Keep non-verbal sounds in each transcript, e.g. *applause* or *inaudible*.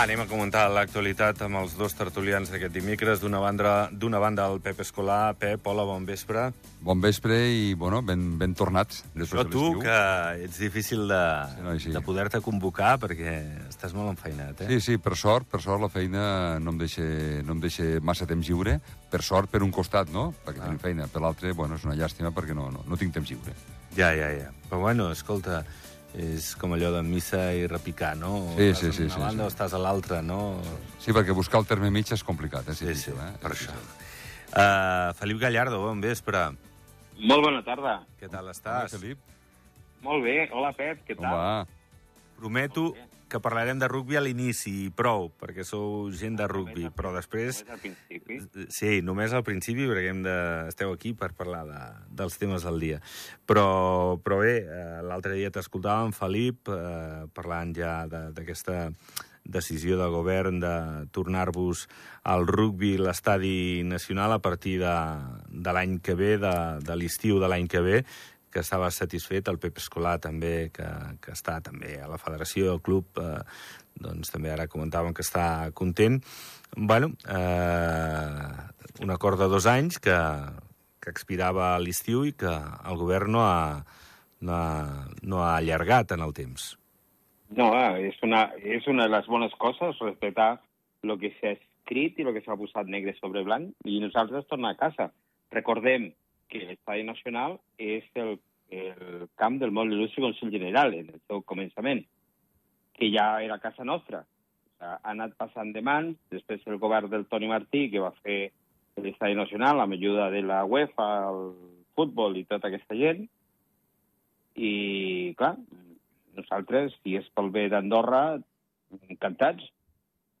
Va, anem a comentar l'actualitat amb els dos tertulians d'aquest dimecres. D'una banda, d'una banda el Pep Escolar. Pep, hola, bon vespre. Bon vespre i, bueno, ben, ben tornats. Però tu, que ets difícil de, Sí, noi, sí. de poder-te convocar perquè estàs molt enfeinat, eh? Sí, sí, per sort, per sort la feina no em deixa, no em deixa massa temps lliure. Per sort, per un costat, no? Perquè Ah. tenim feina. Per l'altre, bueno, és una llàstima perquè no, no, no tinc temps lliure. Ja, ja, ja. Però bueno, escolta, és com allò de missa i repicar, no? Sí, estàs sí, sí, una sí, banda sí. o estàs a l'altra, no? Sí, perquè buscar el terme mig és complicat, és Sí, sí, difícil, eh? per És això. difícil. Uh, Felip Gallardo, bon vespre. Molt bona tarda. Què tal Hola, estàs? Felip. Molt bé. Hola, Pep, què tal? va? Prometo bé. Que parlarem de rugby a l'inici, i prou, perquè sou gent de Només al- però després... Només al principi. Sí, només al principi, perquè hem de... esteu aquí per parlar de, dels temes del dia. Però, però bé, eh, l'altre dia t'escoltàvem, Felip, eh, parlant ja de- d'aquesta decisió del govern de tornar-vos al rugby i l'estadi nacional a partir de, de l'any que ve, de, de l'estiu de l'any que ve, que estava satisfet, el Pep Escolar també, que, que està també a la federació, al club, eh, doncs també ara comentàvem que està content. Bueno, eh, un acord de dos anys que, que expirava a l'estiu i que el govern no ha, no, ha, no ha allargat en el temps. No, eh, és una, és una de les bones coses respectar el que s'ha escrit i el que s'ha posat negre sobre blanc i nosaltres tornar a casa. Recordem que l'Estadi Nacional és el, el camp del molt il·lustre Consell General en el seu començament, que ja era casa nostra. O sigui, ha anat passant de mans, després el govern del Toni Martí, que va fer l'Estadi Nacional amb ajuda de la UEFA, el futbol i tota aquesta gent, i, clar, nosaltres, si és pel bé d'Andorra, encantats,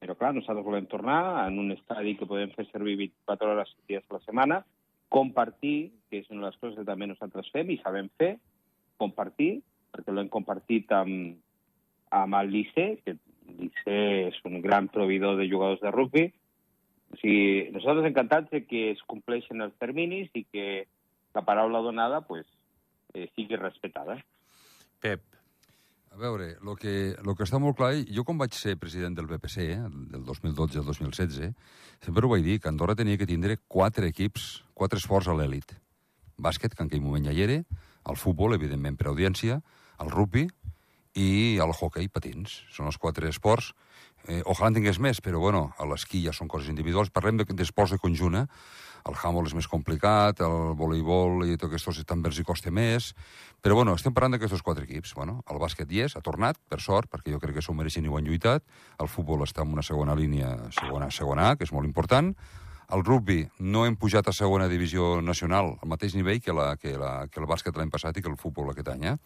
però, clar, nosaltres volem tornar en un estadi que podem fer servir 24 hores 7 dies a la setmana, compartir, que és una de les coses que també nosaltres fem i sabem fer, compartir, perquè l'hem compartit amb, amb el Liceu, que el Liceu és un gran proveïdor de jugadors de rugby. O sigui, nosaltres encantats de que es compleixen els terminis i que la paraula donada pues, eh, sigui respetada. Pep, A veure, el que, lo que està molt clar, jo com vaig ser president del BPC, eh, del 2012 al 2016, sempre ho vaig dir, que Andorra tenia que tindre quatre equips, quatre esports a l'èlit. Bàsquet, que en aquell moment ja hi era, el futbol, evidentment, per audiència, el rugby i el hockey patins. Són els quatre esports. Eh, ojalà en tingués més, però bueno, a l'esquí ja són coses individuals. Parlem de- d'esports de conjuna. El handball és més complicat, el voleibol i tot aquests també els hi costa més. Però bueno, estem parlant d'aquests quatre equips. Bueno, el bàsquet hi és, ha tornat, per sort, perquè jo crec que s'ho mereixen i ho han lluitat. El futbol està en una segona línia, segona, segona A, que és molt important. El rugby no hem pujat a segona divisió nacional al mateix nivell que, la, que, la, que el bàsquet l'any passat i que el futbol aquest any, eh?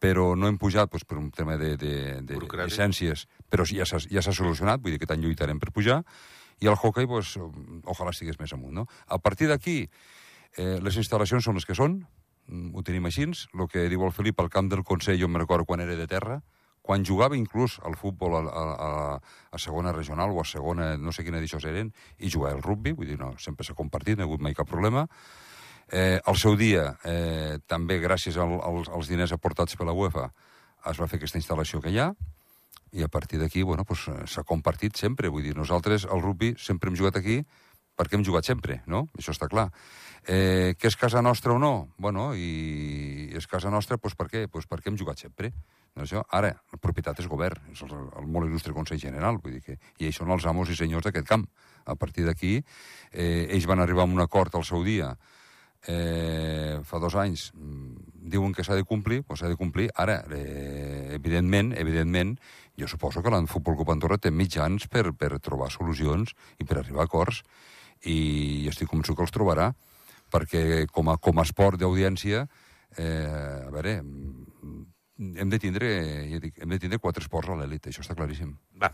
però no hem pujat doncs, per un tema de, de, de llicències, però ja s'ha ja solucionat, vull dir que any lluitarem per pujar, i el hockey, doncs, ojalà estigués més amunt. No? A partir d'aquí, eh, les instal·lacions són les que són, mm, ho tenim així, el que diu el Felip, al camp del Consell, jo me'n recordo quan era de terra, quan jugava inclús al futbol a, a, a, segona regional o a segona, no sé quina d'això eren, i jugava al rugby, vull dir, no, sempre s'ha compartit, no ha hagut mai cap problema. Eh, al seu dia, eh, també gràcies al, als, als diners aportats per la UEFA, es va fer aquesta instal·lació que hi ha, i a partir d'aquí, bueno, s'ha compartit sempre. Vull dir, nosaltres, al rugby, sempre hem jugat aquí perquè hem jugat sempre, no? Això està clar. Eh, que és casa nostra o no? Bueno, i és casa nostra, doncs per què? Pues perquè hem jugat sempre. No això? Ara, la propietat és govern, és el, el molt il·lustre Consell General, vull dir que, i ells són els amos i senyors d'aquest camp. A partir d'aquí, eh, ells van arribar a un acord al seu dia, eh, fa dos anys, mm, diuen que s'ha de complir, doncs s'ha de complir. Ara, eh, evidentment, evidentment, jo suposo que l'Enfutbol Club Andorra té mitjans per, per trobar solucions i per arribar a acords, i estic convençut que els trobarà, perquè com a, com a esport d'audiència, eh, a veure, hem de tindre, ja dic, hem de tindre quatre esports a l'elit, això està claríssim. va,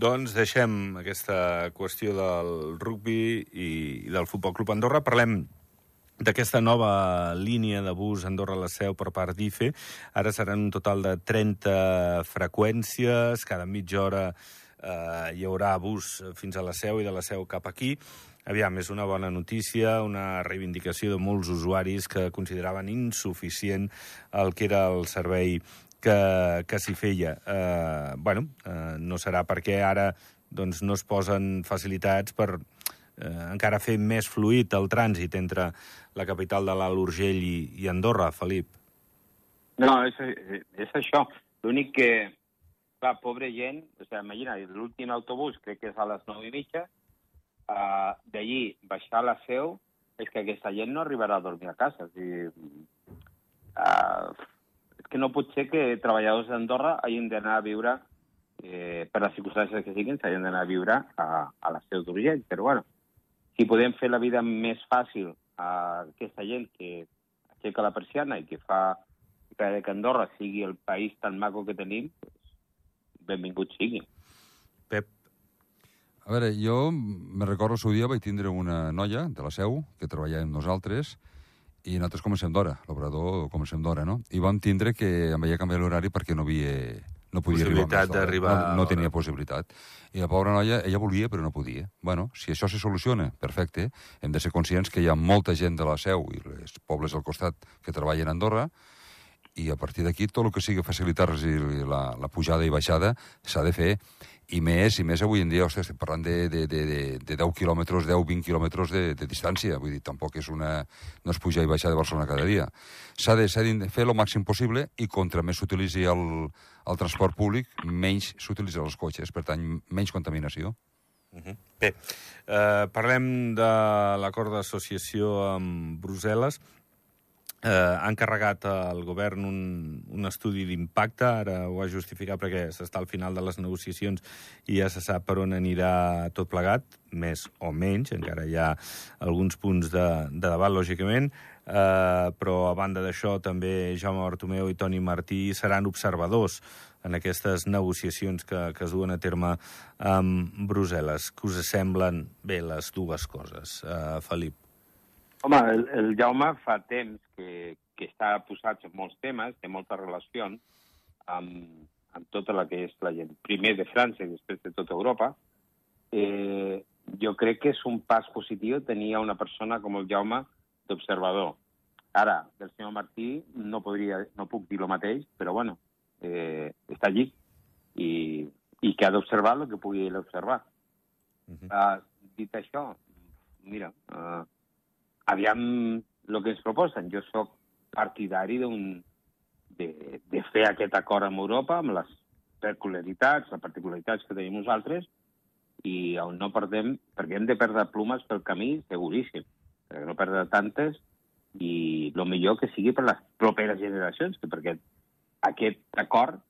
doncs deixem aquesta qüestió del rugby i, del Futbol Club Andorra. Parlem d'aquesta nova línia de bus Andorra-la Seu per part d'IFE. Ara seran un total de 30 freqüències, cada mitja hora eh, hi haurà bus fins a la Seu i de la Seu cap aquí. Aviam, és una bona notícia, una reivindicació de molts usuaris que consideraven insuficient el que era el servei que, que s'hi feia. Eh, bueno, eh, no serà perquè ara doncs, no es posen facilitats per eh, encara fer més fluid el trànsit entre la capital de l'Alt Urgell i, i Andorra, Felip. No, és, és això. L'únic que, clar, pobra gent, o sigui, imagina, l'últim autobús crec que és a les 9 i mitja, uh, d'allí baixar a la seu, és que aquesta gent no arribarà a dormir a casa. O sigui, uh, és que no pot ser que treballadors d'Andorra hagin d'anar a viure, eh, per les circumstàncies que siguin, s'hagin d'anar a viure a, a la seu d'Urgell. Però, bueno, si podem fer la vida més fàcil a aquesta gent que aixeca la persiana i que fa que Andorra sigui el país tan maco que tenim, benvingut sigui. A veure, jo me recordo el seu dia vaig tindre una noia de la seu que treballava amb nosaltres i nosaltres comencem d'hora, l'operador comencem d'hora, no? I vam tindre que em veia canviar l'horari perquè no havia no podia possibilitat d'arribar... No, no tenia possibilitat. I la pobra noia, ella volia, però no podia. Bueno, si això se soluciona, perfecte. Hem de ser conscients que hi ha molta gent de la seu i els pobles al costat que treballen a Andorra, i a partir d'aquí tot el que sigui facilitar-los la, la pujada i baixada s'ha de fer i més, i més avui en dia, ostres, estem parlant de, de, de, de, de 10 quilòmetres, 10-20 quilòmetres de, de distància, vull dir, tampoc és una... no és pujar i baixar de Barcelona cada dia. S'ha de, de fer el màxim possible i contra més s'utilitzi el, el transport públic, menys s'utilitzen els cotxes, per tant, menys contaminació. Uh -huh. Bé, eh, parlem de l'acord d'associació amb Brussel·les eh, ha encarregat al govern un, un estudi d'impacte, ara ho ha justificat perquè s'està al final de les negociacions i ja se sap per on anirà tot plegat, més o menys, encara hi ha alguns punts de, de debat, lògicament, eh, però a banda d'això també Jaume Bartomeu i Toni Martí seran observadors en aquestes negociacions que, que es duen a terme amb Brussel·les. Que us semblen bé les dues coses, eh, Felip? Home, el, el Jaume fa temps que, que està posat en molts temes, té molta relació amb, amb tota la que és la gent, primer de França i després de tota Europa. Eh, jo crec que és un pas positiu tenir una persona com el Jaume d'observador. Ara, del senyor Martí no, podria, no puc dir el mateix, però bueno, eh, està allí i, i que ha d'observar el que pugui observar. Uh -huh. uh, dit això, mira, uh, aviam el que ens proposen. Jo sóc partidari d'un de, de fer aquest acord amb Europa, amb les peculiaritats, les particularitats que tenim nosaltres, i on no perdem, perquè hem de perdre plumes pel camí, seguríssim, perquè no perdre tantes, i el millor que sigui per les properes generacions, que perquè aquest acord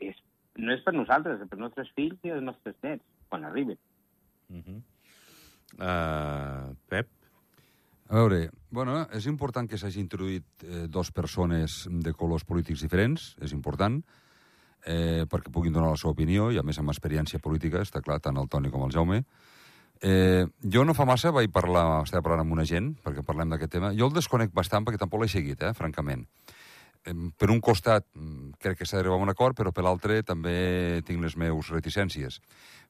és, no és per nosaltres, és per nostres fills i els nostres nets, quan arriben. Uh -huh. uh, Pep? A veure, bueno, és important que s'hagi introduït eh, dos persones de colors polítics diferents, és important, eh, perquè puguin donar la seva opinió, i a més amb experiència política, està clar, tant el Toni com el Jaume. Eh, jo no fa massa vaig parlar, estava parlant amb una gent, perquè parlem d'aquest tema. Jo el desconec bastant perquè tampoc l'he seguit, eh, francament. Eh, per un costat mm, crec que s'ha d'arribar a un acord, però per l'altre també tinc les meus reticències.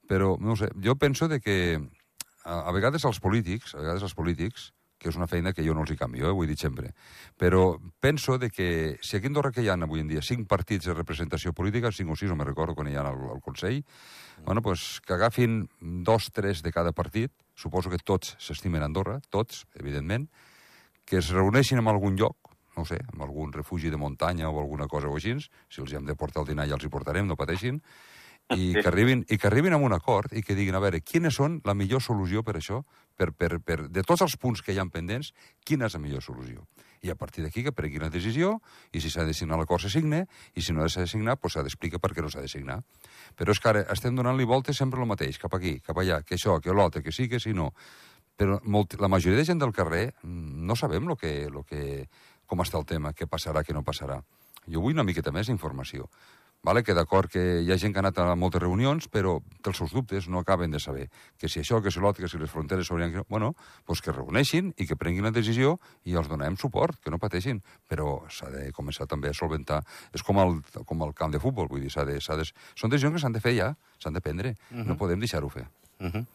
Però, no sé, jo penso de que a, a vegades els polítics, a vegades els polítics, que és una feina que jo no els hi canvio, eh, ho he dit sempre. Però penso de que si aquí a Andorra que hi ha avui en dia cinc partits de representació política, cinc o sis, no me recordo quan hi ha al, al Consell, mm. bueno, pues, que agafin dos, tres de cada partit, suposo que tots s'estimen Andorra, tots, evidentment, que es reuneixin en algun lloc, no sé, en algun refugi de muntanya o alguna cosa o així, si els hi hem de portar el dinar ja els hi portarem, no pateixin, i que arribin, i que arribin a un acord i que diguin, a veure, quines són la millor solució per això, per, per, per, de tots els punts que hi ha pendents, quina és la millor solució. I a partir d'aquí que prenguin la decisió, i si s'ha de signar l'acord se i si no s'ha de signar, doncs s'ha d'explicar per què no s'ha de signar. Però és que ara estem donant-li voltes sempre el mateix, cap aquí, cap allà, que això, que l'altre, que sí, que sí, no. Però molt, la majoria de gent del carrer mm, no sabem lo que, lo que, com està el tema, què passarà, què no passarà. Jo vull una miqueta més d'informació. Vale? que d'acord que hi ha gent que ha anat a moltes reunions, però els seus dubtes, no acaben de saber que si això, que si l'altre, que si les fronteres s'haurien... Bueno, doncs que reuneixin i que prenguin la decisió i els donem suport, que no pateixin. Però s'ha de començar també a solventar... És com el, com el camp de futbol, vull dir, s'ha de, de... Són decisions que s'han de fer ja, s'han de prendre. Uh -huh. No mhm. podem deixar-ho fer. Uh -huh.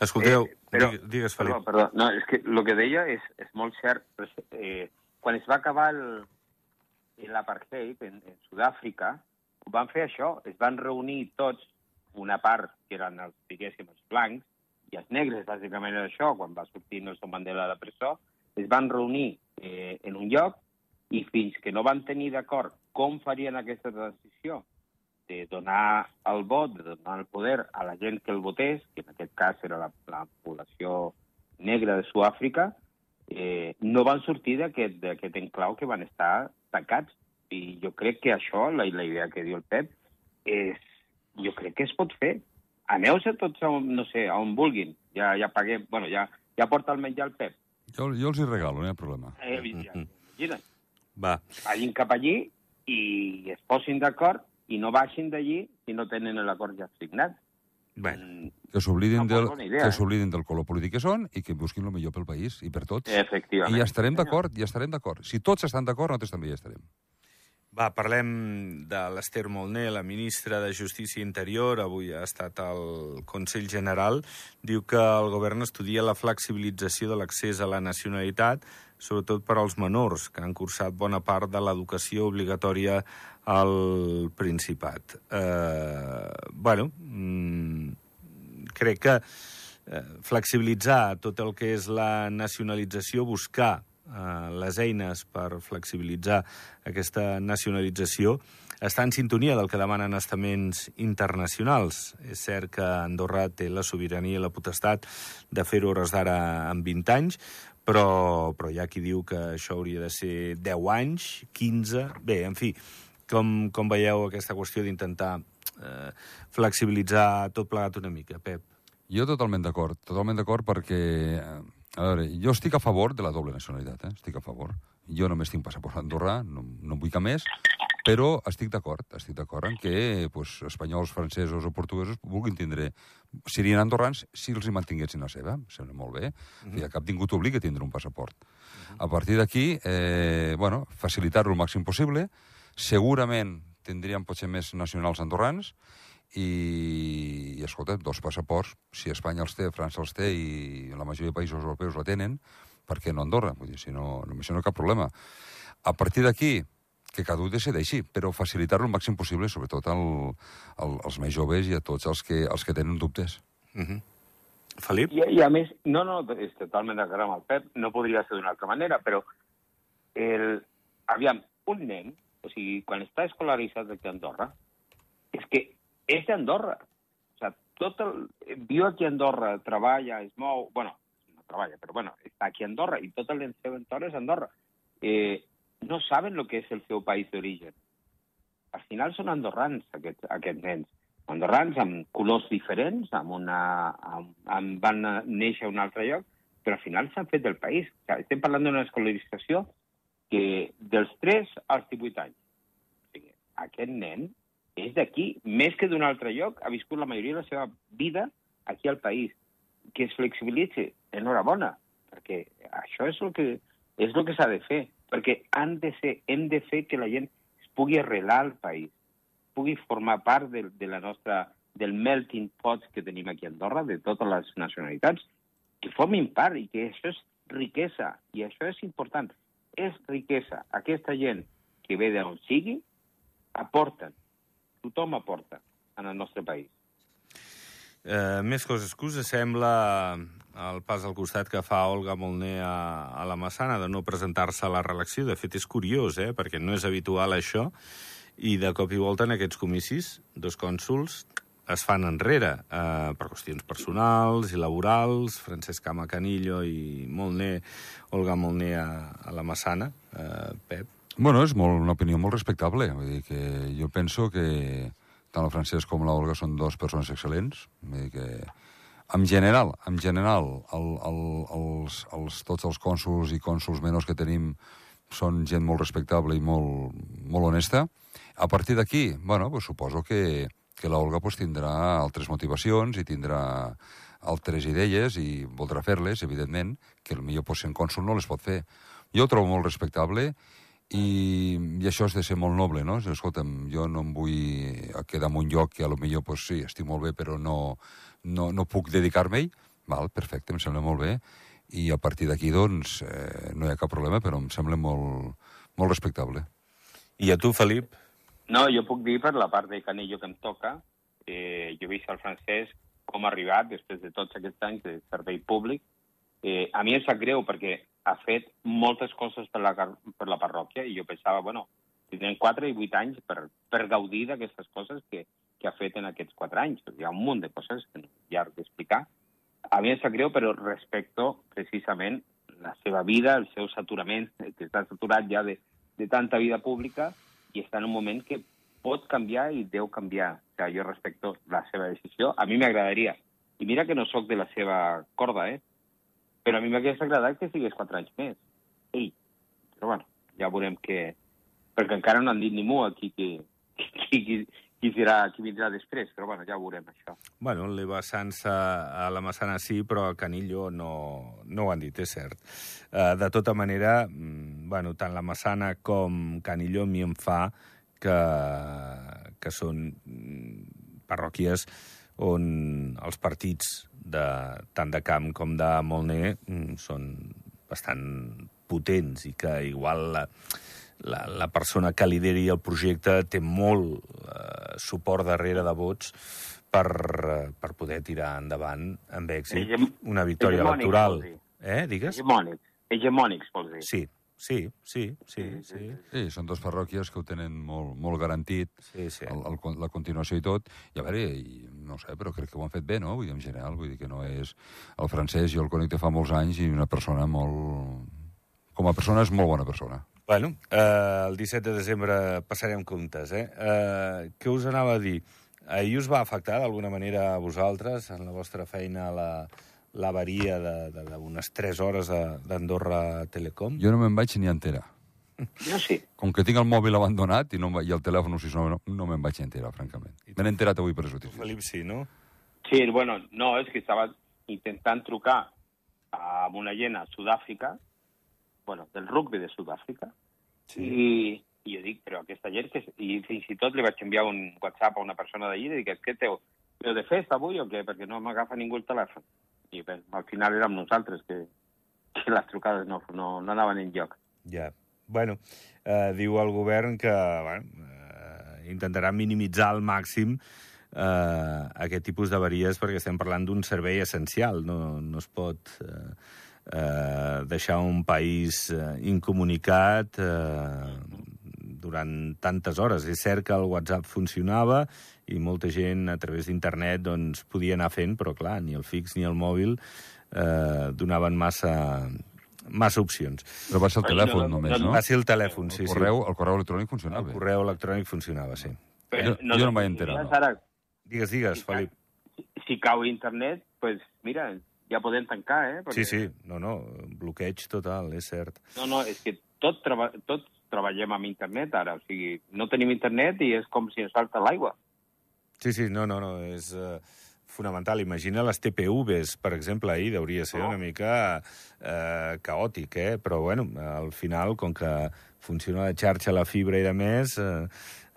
Escolteu, eh, però, digues, Felip. Perdó, perdó, no, és que el que deia és, és molt cert. Eh, quan es va acabar l'apartheid, en, en Sud-àfrica, van fer això. Es van reunir tots, una part que eren els, diguéssim, els blancs, i els negres, bàsicament era això, quan va sortir Nelson Mandela de la presó, es van reunir eh, en un lloc i fins que no van tenir d'acord com farien aquesta transició de donar el vot, de donar el poder a la gent que el votés, que en aquest cas era la, la població negra de Sud-àfrica, eh, no van sortir d'aquest enclau que van estar tancats. I jo crec que això, la, la idea que diu el Pep, és, jo crec que es pot fer. Aneu-se tots a on, no sé, a on vulguin. Ja, ja paguem, bueno, ja, ja porta el menjar el Pep. Jo, jo els hi regalo, no hi ha problema. Eh, ja, imagina't. Va. Vagin cap allí i es posin d'acord i no baixin d'allí si no tenen l'acord ja signat. Bueno, Mm, Que s'oblidin No, del, idea, que eh? del color polític que són i que busquin el millor pel país i per tots. Efectivament. I ja estarem d'acord, ja estarem d'acord. Si tots estan d'acord, nosaltres també hi estarem. Va, parlem de l'Ester Molné, la ministra de Justícia Interior, avui ha estat al Consell General. Diu que el govern estudia la flexibilització de l'accés a la nacionalitat, sobretot per als menors, que han cursat bona part de l'educació obligatòria al Principat. Eh, bueno, mm, crec que eh, flexibilitzar tot el que és la nacionalització, buscar les eines per flexibilitzar aquesta nacionalització, està en sintonia del que demanen estaments internacionals. És cert que Andorra té la sobirania i la potestat de fer-ho hores d'ara en 20 anys, però, però hi ha qui diu que això hauria de ser 10 anys, 15... Bé, en fi, com, com veieu aquesta qüestió d'intentar eh, flexibilitzar tot plegat una mica, Pep? Jo totalment d'acord, totalment d'acord perquè... A veure, jo estic a favor de la doble nacionalitat, eh? estic a favor. Jo només tinc passaport andorrà, no, no en vull cap més, però estic d'acord, estic d'acord en que pues, espanyols, francesos o portuguesos vulguin tindre... Serien andorrans si els hi mantinguessin la seva, em sembla molt bé. Mm -hmm. Cap ningú t'obliga a tindre un passaport. A partir d'aquí, eh, bueno, facilitar-ho el màxim possible. Segurament tindríem potser més nacionals andorrans, i, i escolta, dos passaports, si Espanya els té, França els té i la majoria de països europeus la tenen, per què no Andorra? Vull dir, si no, no, això no hi ha cap problema. A partir d'aquí, que cada un decideixi, però facilitar-lo el màxim possible, sobretot al, al, als més joves i a tots els que, els que tenen dubtes. Uh -huh. Felip? I, I a més, no, no, és totalment d'acord amb el Pep, no podria ser d'una altra manera, però el, aviam, un nen, o sigui, quan està escolaritzat aquí a Andorra, és que és d'Andorra. O sigui, tot el, viu aquí a Andorra, treballa, es mou... bueno, no treballa, però bueno, està aquí a Andorra i tot el seu entorn és Andorra. Eh, no saben el que és el seu país d'origen. Al final són andorrans, aquests, aquests nens. Andorrans amb colors diferents, amb una, amb, amb, van néixer a un altre lloc, però al final s'han fet del país. O sigui, estem parlant d'una escolarització que dels 3 als 18 anys. O sigui, aquest nen és d'aquí, més que d'un altre lloc, ha viscut la majoria de la seva vida aquí al país. Que es flexibilitzi, enhorabona, perquè això és el que, és el que s'ha de fer, perquè han de ser, hem de fer que la gent es pugui arrelar al país, pugui formar part de, de la nostra, del melting pot que tenim aquí a Andorra, de totes les nacionalitats, que formin part i que això és riquesa, i això és important. És riquesa. Aquesta gent que ve d'on sigui, aporten. Tothom aporta en el nostre país. Eh, més coses. Que us sembla el pas al costat que fa Olga Molné a, a la Massana de no presentar-se a la reelecció? De fet, és curiós, eh? perquè no és habitual això. I de cop i volta en aquests comicis, dos cònsuls es fan enrere eh, per qüestions personals i laborals, Francesc Cama Canillo i Molné, Olga Molné a, a la Massana. Eh, Pep? Bueno, és molt, una opinió molt respectable. Vull dir que jo penso que tant el Francesc com l'Olga són dues persones excel·lents. Vull dir que, en general, en general, el, el, els, els, tots els cònsuls i cònsuls menors que tenim són gent molt respectable i molt, molt honesta. A partir d'aquí, bueno, pues suposo que, que l'Olga pues, tindrà altres motivacions i tindrà altres idees i voldrà fer-les, evidentment, que el millor pues, sent cònsul no les pot fer. Jo ho trobo molt respectable i, i això és de ser molt noble, no? Escolta'm, jo no em vull quedar en un lloc que a lo millor, pues, sí, estic molt bé, però no, no, no puc dedicar-me-hi. Val, perfecte, em sembla molt bé. I a partir d'aquí, doncs, eh, no hi ha cap problema, però em sembla molt, molt respectable. I a tu, Felip? No, jo puc dir per la part de Canillo que em toca, eh, jo he vist el francès com ha arribat després de tots aquests anys de servei públic. Eh, a mi em sap greu perquè ha fet moltes coses per la, per la parròquia i jo pensava, bueno, tindrem 4 i 8 anys per, per gaudir d'aquestes coses que, que ha fet en aquests 4 anys. Hi ha un munt de coses que no hi ha d'explicar. A mi em sap greu, però respecto precisament la seva vida, el seu saturament, *laughs* que està saturat ja de, de tanta vida pública i està en un moment que pot canviar i deu canviar. O sigui, jo respecto la seva decisió. A mi m'agradaria. I mira que no sóc de la seva corda, eh? Però a mi m'hauria agradat que sigués 4 anys més. Ell. Però bueno, ja veurem què... Perquè encara no han dit ni mu aquí qui, qui, qui, qui, serà, qui vindrà després, però bueno, ja ho veurem, això. Bueno, l'Eva Sansa a la Massana sí, però a Canillo no, no ho han dit, és cert. Uh, de tota manera, mm, bueno, tant la Massana com Canillo a mi em fa que, que són mm, parròquies on els partits de, tant de camp com de Molner mm, són bastant potents i que igual la, la, la persona que lideri el projecte té molt eh, suport darrere de vots per, eh, per poder tirar endavant amb èxit Hegem- una victòria electoral. Eh, digues? Hegemònics. Hegemònics, vols dir. Sí, sí, sí, sí, sí. Sí, són dos parròquies que ho tenen molt, molt garantit, sí, sí. el, el, la continuació i tot. I a veure, i, no ho sé, però crec que ho han fet bé, no? Vull dir, en general, vull dir que no és... El francès, jo el conec de fa molts anys i una persona molt... Com a persona és molt bona persona. Bueno, eh, el 17 de desembre passarem comptes, eh? eh? Què us anava a dir? Ahir us va afectar d'alguna manera a vosaltres, en la vostra feina, la, l'avaria d'unes 3 hores d'Andorra Telecom? Jo no me'n vaig ni enterar. Jo sí. Com que tinc el mòbil abandonat i, no, i el telèfon si no, no, no me'n vaig enterar, francament. Me n'he enterat avui per les notícies. Felip, sí, no? Sí, bueno, no, és que estava intentant trucar a una llena a Sud-àfrica, bueno, del rugby de Sud-àfrica, Sí. i, i jo dic, però aquesta gent, que... és-" i fins i tot li vaig enviar un WhatsApp a una persona d'allí i dic, què teu? Heu de festa avui o què? Perquè no m'agafa ningú el telèfon. I bé, al final érem nosaltres, que, que les trucades no, no, no anaven en lloc. Ja. Bueno, eh, diu el govern que bueno, eh, intentarà minimitzar al màxim eh, aquest tipus d'avaries perquè estem parlant d'un servei essencial. No, no es pot eh, eh, deixar un país eh, incomunicat eh, durant tantes hores. És cert que el WhatsApp funcionava i molta gent a través d'internet doncs, podia anar fent, però clar, ni el fix ni el mòbil eh, donaven massa, massa opcions. Però va ser el telèfon no, no, només, no, no? Va ser el telèfon, sí, el, correu, el correu electrònic sí. funcionava. El correu electrònic funcionava, sí. Jo- jo no em vaig enterar, no. Ara, Digues, digues, Felip. si cau internet, pues mira, ja podem tancar, eh? Sí, sí, no, no, bloqueig total, és cert. No, no, és que tot, treba, tots treballem amb internet ara, o sigui, no tenim internet i és com si ens falta l'aigua. Sí, sí, no, no, no, és uh, fonamental. Imagina les TPVs, per exemple, ahir deuria ser No. una mica uh, caòtic, eh? Però, bueno, al final, com que funciona la xarxa, la fibra i de més, uh,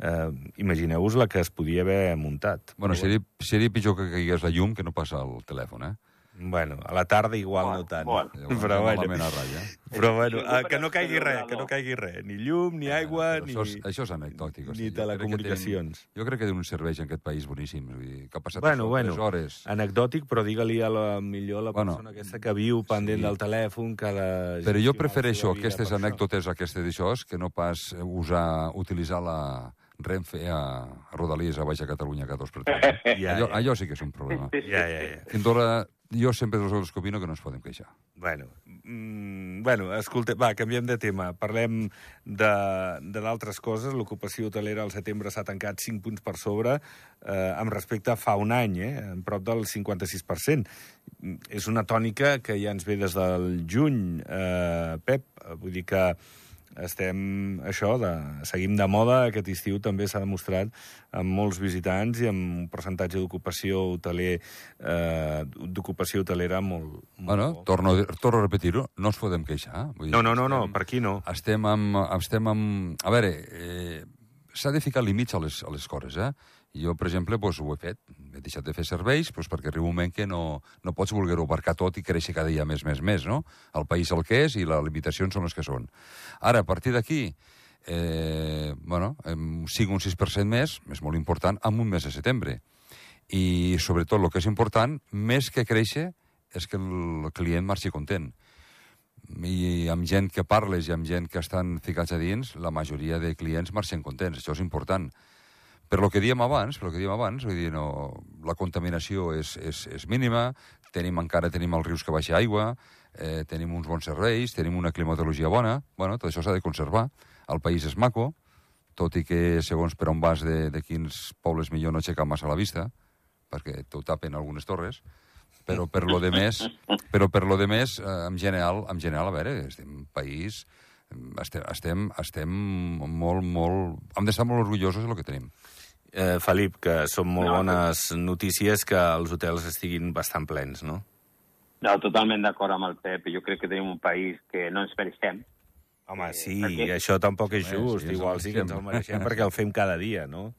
uh, imagineu-vos la que es podia haver muntat. Bueno, seria, seria pitjor que caigués la llum que no passa el telèfon, eh? Bueno, a la tarda igual Bueno, no tant. bueno. *laughs* Llavors, Però, bueno, a ratlla. però, bueno, uh, que no caigui res, que no caigui res. Ni llum, ni aigua, Però ni... Això és, això és anecdòtic. ni. Jo crec que telecomunicacions. tenen- Jo crec que té un servei en aquest país boníssim. Vull dir, que ha passat Bueno, això, bueno, hores. anecdòtic, però digue-li a la millor la Bueno, persona aquesta que viu pendent sí. del telèfon, que de... Però jo la prefereixo aquestes anècdotes, aquestes d'això, que no pas usar, utilitzar la Renfe a, a Rodalies a Baixa Catalunya cada dos per tres. *laughs* Ja, allò, ja. allò sí que és un problema. Ja, ja, ja. Andorra, jo sempre dels altres que opino que no ens podem queixar. Bueno, mm, bueno, escolta, va, canviem de tema. Parlem de, de d'altres coses. L'ocupació hotelera al setembre s'ha tancat 5 punts per sobre eh, amb respecte a fa un any, eh, en prop del 56%. Mm, És una tònica que ja ens ve des del juny, eh, Pep. Vull dir que estem, això, de, seguim de moda. Aquest estiu també s'ha demostrat amb molts visitants i amb un percentatge d'ocupació hoteler, eh, d'ocupació hotelera molt, molt Bueno, bo. torno, torno a repetir-ho, no ens podem queixar. Vull dir, No, no, no, no, estem- per aquí no. estem amb... Estem amb a veure, eh, s'ha de ficar límits a les, a les coses, eh? Jo, per exemple, doncs, ho he fet. He deixat de fer serveis doncs, perquè arriba un moment que no, no pots voler-ho abarcar tot i créixer cada dia més, més, més, no? El país el que és i les limitacions són les que són. Ara, a partir d'aquí, eh, bueno, sigui un 6% més, és molt important, en un mes de setembre. I, sobretot, el que és important, més que créixer, és que el client marxi content. I amb gent que parles i amb gent que estan ficats a dins, la majoria de clients marxen contents. Això és important. Per lo que diem abans, per lo que diem abans, vull dir, no, la contaminació és, és, és mínima, tenim encara tenim els rius que baixa aigua, eh, tenim uns bons serveis, tenim una climatologia bona, bueno, tot això s'ha de conservar. El país és maco, tot i que segons per on vas de, de quins pobles millor no aixecar massa la vista, perquè t'ho tapen algunes torres, però per lo de més, però per lo de més, eh, en general, en general, a veure, estem país, estem, estem, estem molt, molt... Hem d'estar molt orgullosos del que tenim. Eh, Felip, que són molt No, bones notícies que els hotels estiguin bastant plens, no? No, totalment d'acord amb el Pep. Jo crec que tenim un país que no ens mereixem. Home, sí, perquè- això tampoc és just. sí, Igual sí que ens el mereixem perquè el fem cada dia, no?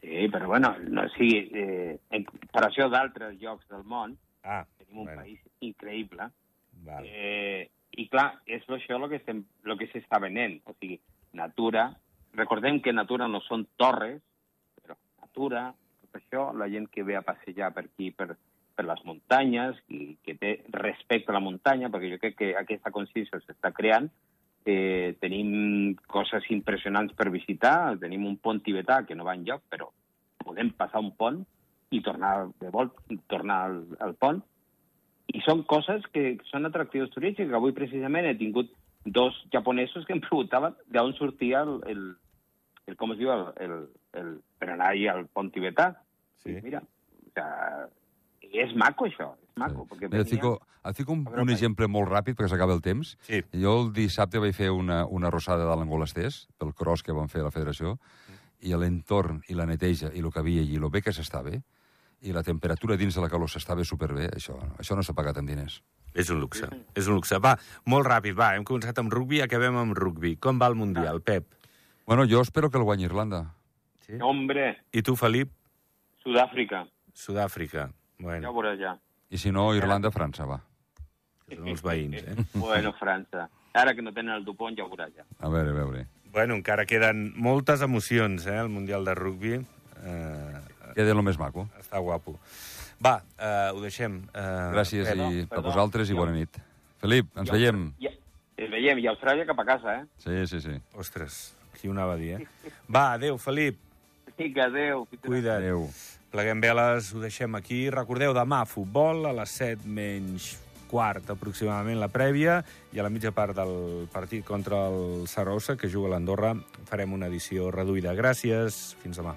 Sí, però bueno, no, sigui, eh, en comparació d'altres llocs del món, Ah, tenim un bueno, país increïble. val. Eh, I clar, és això el que estem, lo que s'està venent. O sigui, natura. Recordem que natura no són torres, natura, tot això, la gent que ve a passejar per aquí, per, per les muntanyes, i que té respecte a la muntanya, perquè jo crec que aquesta consciència s'està creant, eh, tenim coses impressionants per visitar, tenim un pont tibetà que no va enlloc, però podem passar un pont i tornar de volt, tornar al, al pont, i són coses que són atractius turístics. Avui precisament he tingut dos japonesos que em preguntaven d'on sortia el, el, el, com es diu, el, el, el, per anar ahir al pont tibetà. Sí. Mira, o sea, és maco això, és maco. Sí. Perquè Mira, et venia- fico, et fico un, un exemple molt ràpid perquè s'acaba el temps. Sí. Jo el dissabte vaig fer una, una rossada de l'Angolestès, pel cross que van fer a la federació, i l'entorn i la neteja i el que havia allí, el bé que s'estava, i la temperatura dins de la calor s'estava superbé, això, això no s'ha pagat amb diners. És un luxe, és un luxe. Va, molt ràpid, va, hem començat amb rugby, acabem amb rugby. Com va el Mundial, Pep? Bueno, jo espero que el guanyi Irlanda. Sí? Hombre, I tu, Felip? Sud-àfrica, Sud-àfrica. ja Bueno, ho veuràs ja. I si no, Irlanda-França, va. són els veïns, eh? *laughs* Bueno, França. Ara que no tenen el Dupont ja ho veuràs ja. A veure, a veure. Bueno, encara queden moltes emocions, eh, el Mundial de Rugby. Eh, Queda el més maco. està guapo. Va, eh, ho deixem. Eh, Gràcies Pep. i perdó. per vosaltres i bona nit. Felip, ens I veiem. Ja, ens veiem, i Austràlia cap a casa, eh? Sí, sí, sí. Ostres, qui ho anava a dir, eh? Va, adéu, Felip. Vinga, adéu. Cuida't. Adéu. Pleguem veles, ho deixem aquí. Recordeu, demà futbol a les 7 menys quart aproximadament la prèvia i a la mitja part del partit contra el Saragossa, que juga a l'Andorra, farem una edició reduïda. Gràcies, fins demà.